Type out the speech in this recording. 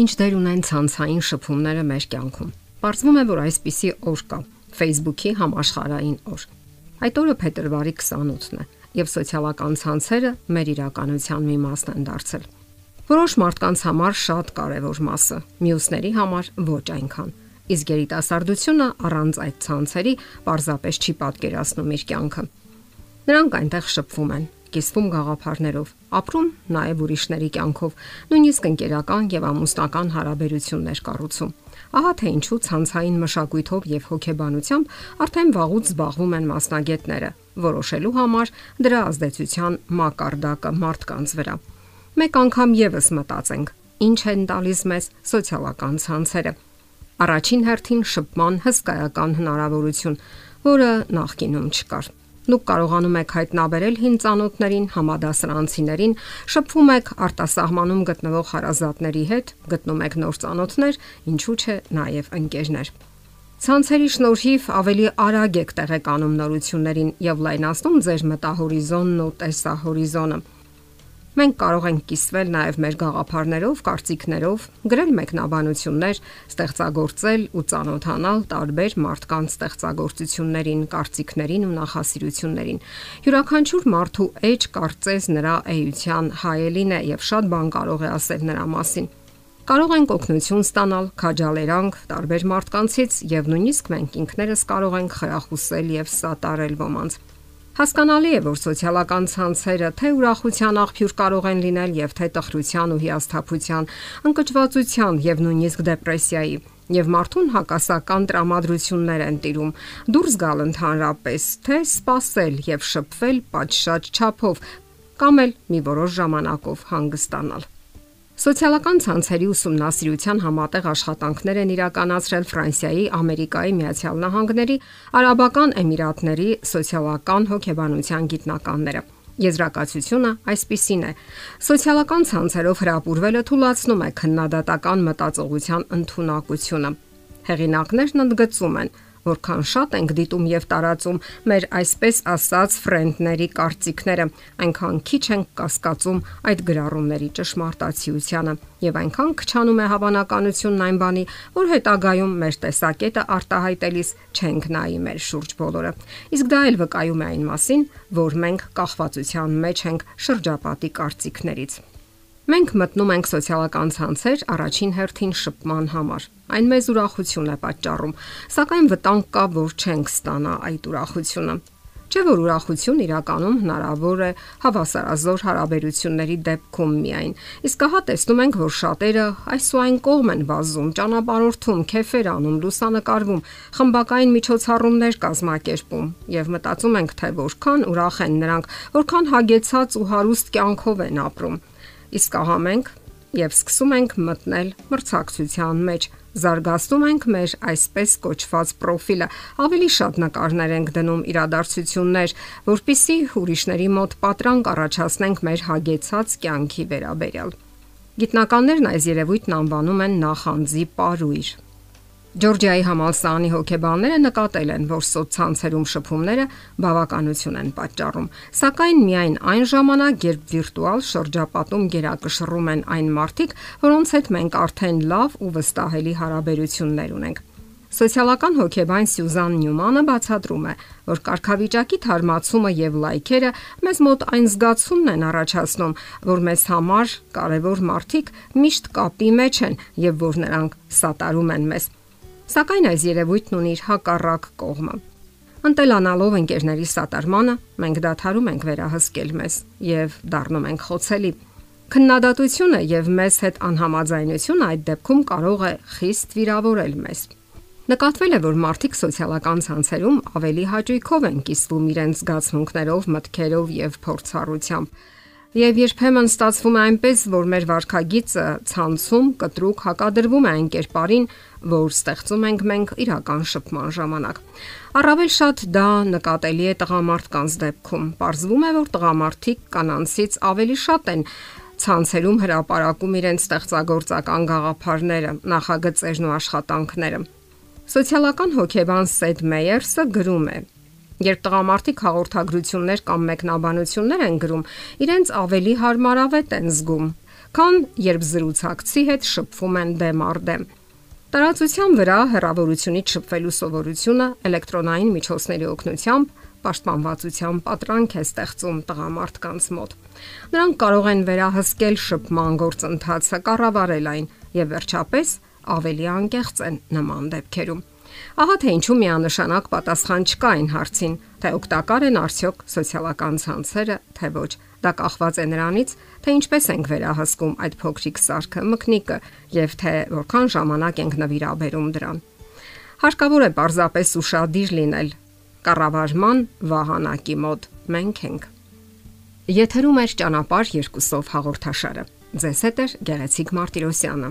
Ինչ դեր ունեն ցանցային շփումները մեր կյանքում։ Պարզվում է, որ այսպիսի օր կա՝ Facebook-ի համաշխարհային օր։ Այդ օրը փետրվարի 28-ն է, եւ սոցիալական ցանցերը մեր իրականության մի մասն են դարձել։ Որոշ մարդկանց համար շատ կարևոր մասը, մյուսների համար ոչ այնքան։ Իսկ երիտասարդությունը առանց այդ ցանցերի պարզապես չի պատկերացնում իր կյանքը։ Նրանք այնտեղ շփվում են, կիսվում գաղափարներով, ապրում նաև ուրիշների կյանքով, նույնիսկ ընկերական եւ ամուսնական հարաբերություններ կառուցում։ Ահա թե ինչու ցանցային մշակույթով եւ հոգեբանությամբ արդեն վաղուց զբաղվում են մասնագետները, որոշելու համար դրա ազդեցության մակարդակը մարդկանց վրա։ Մեկ անգամ եւս մտածենք, ինչ են տալիս մեզ սոցիալական ցանցերը։ Առաջին հերթին շփման հսկայական հնարավորություն, որը նախկինում չկար։ Դուք կարողանում եք հայտնաբերել հին ծանոթներին, համադասարանցիներին, շփվում եք արտասահմանում գտնվող հարազատների հետ, գտնում եք նոր ծանոթներ, ինչու՞ չէ նաև ընկերներ։ Ցանցերի շնորհիվ ավելի արագ եք տեղեկանում նորություններին եւ լայնացնում ձեր մտահորիզոնն ու տեսահորիզոնը։ Մենք կարող ենք կիսվել նաև մեր գաղափարներով, կարծիքներով, գրել մեկնաբանություններ, ստեղծագործել ու ճանոթանալ տարբեր մարդկանց ստեղծագործություններին, կարծիքներին ու նախասիրություններին։ Յուրաքանչյուր մարդու էջ կարծես նրա էության հայելին է եւ շատ բան կարող է ասել նրա մասին։ Կարող ենք օգնություն ստանալ, քաջալերանք տարբեր մարդկանցից եւ նույնիսկ մենք ինքներս կարող ենք խրախուսել եւ սատարել ոմանց։ Հասկանալի է, որ սոցիալական ցանցերը թե ուրախության աղբյուր կարող են լինել եւ թե տխրության ու հիասթափության, ընկճվածության եւ նույնիսկ դեպրեսիայի եւ մարդուն հակասական տրամադրություններ են տիրում դուրս գալ ընդհանրապես թե սпасել եւ շփվել պատշաճ չափով կամ էլ մի որոշ ժամանակով հանգստանալ Սոցիալական ցանցերի ուսումնասիրության համատեղ աշխատանքներ են իրականացրել Ֆրանսիայի, Ամերիկայի Միացյալ Նահանգների, Արաբական Էմիրատների սոցիալական հոգեբանության գիտնականները։ Եզրակացությունը այսպիսին է. Սոցիալական ցանցերով հրապուրվելը թույլատնում է քննադատական մտածողության ընդունակությունը։ Հեղինակներն ընդգծում են, որքան շատ ենք դիտում եւ տարածում մեր այսպես ասած ֆրենդների կարծիքները, այնքան քիչ ենք կասկածում այդ գրառումների ճշմարտացիությանը եւ այնքան քչանում է հավանականությունն այն բանի, որ հետագայում մեր տեսակետը արտահայտելիս չենք նայի մեր շուրջ բոլորը։ Իսկ դա էլ վկայում է այն մասին, որ մենք կախվածության մեջ ենք շրջապատի կարծիքներից։ Մենք մտնում ենք սոցիալական ցանցեր առաջին հերթին շփման համար։ Այն մեզ ուրախություն է պատճառում, սակայն վտանգ կա, որ չենք ստանա այդ ուրախությունը։ Չէ որ ուրախություն իրականում հնարավոր է հավասարազոր հարաբերությունների դեպքում միայն։ Իսկ ահա տեսնում ենք, որ շատերը այս ու այն կողմ են վազում, ճանապարհորդում, քեֆեր անում, լուսանկարվում, խմբակային միջոցառումներ կազմակերպում եւ մտածում ենք, թե որքան ուրախ են նրանք, որքան հագեցած ու հարուստ կյանքով են ապրում իսկ ահա մենք եւ սկսում ենք մտնել մրցակցության մեջ զարգացնում ենք մեր այսպես կոչված պրոֆիլը ավելի շատ նկարներ ենք դնում իրադարձություններ որpիսի ուրիշների մոտ պատրանք առաջացնենք մեր հագեցած կյանքի վերաբերյալ գիտնականներն այս երևույթն անվանում են նախանձի պարույր Ջորջիայի համալսարանի հոգեբանները նկատել են, որ սոցցանցերում շփումները բավականություն են պատճառում, սակայն միայն այն ժամանակ, երբ վիրտուալ շրջապատում գերակշռում են այն մարդիկ, որոնց հետ մենք արդեն լավ ու վստահելի հարաբերություններ ունենք։ Սոցիալական հոգեբան Սյուզան Նյումանը բացատրում է, որ կարգավիճակի թարմացումը եւ լայքերը մեզ մոտ այն զգացումն են առաջացնում, որ մեզ համար կարևոր մարդիկ միշտ կապի մեջ են եւ որ նրանք սատարում են մեզ։ Սակայն այս երևույթն ունի իր հակառակ կողմը։ Ընտելանալով ընկերների սատարմանը, մենք դադարում ենք վերահսկել մեզ եւ դառնում ենք խոցելի։ Քննադատությունը եւ մեզ հետ անհամաձայնությունը այդ դեպքում կարող է խիստ վիրավորել մեզ։ Նկատվել է, որ մարդիկ սոցիալական ցանցերում ավելի հաճույքով են կիսվում իրենց զգացմունքներով, մտքերով եւ փորձառությամբ Եվ երբեմն ստացվում է այնպես, որ մեր վարքագիծը ցանցում կտրուկ հակադրվում է այն կերպարին, որ ստեղծում ենք մենք իրական շփման ժամանակ։ Առավել շատ դա նկատելի է տղամարդկանց դեպքում։ Պարզվում է, որ տղամարդիկ կանանցից ավելի շատ են ցանցերում հրապարակում իրենց ստեղծագործական գաղափարները, նախագծերն ու աշխատանքները։ Սոցիալական հոգեբան Սեդ Մեյերսը գրում է. Երբ տղամարդիկ հաղորդագրություններ կամ մեկնաբանություններ են գրում, իրենց ավելի հարմարավետ են զգում, քան երբ զրուցակցի հետ շփվում են դեմ առ դեմ։ Տարածության վրա հեռավորությունից շփվելու սովորությունը էլեկտրոնային միջոցների օգնությամբ պաշտպանվածության պատրանք է ստեղծում տղամարդկանց մոտ։ Նրանք կարող են վերահսկել շփման գործընթացը, կառավարել այն եւ վերջապես ավելի անկեղծ են նման դեպքերում։ Ահա թե ինչու միանշանակ պատասխան չկա այն հարցին, թե օգտակար են արդյոք սոցիալական ցանցերը, թե ոչ։ Դա կախված է նրանից, թե ինչպես ենք վերահսկում այդ փոքրիկ սարքը, մկնիկը, եւ թե որքան ժամանակ ենք նվիրաբերում դրան։ Հարկավոր է պարզապես ուրախadir լինել. կառավարման վահանակի մոտ։ Մենք ենք։ Եթերում է ճանապարհ երկուսով հաղորդաշարը։ Ձեզ հետ է Գեղեցիկ Մարտիրոսյանը։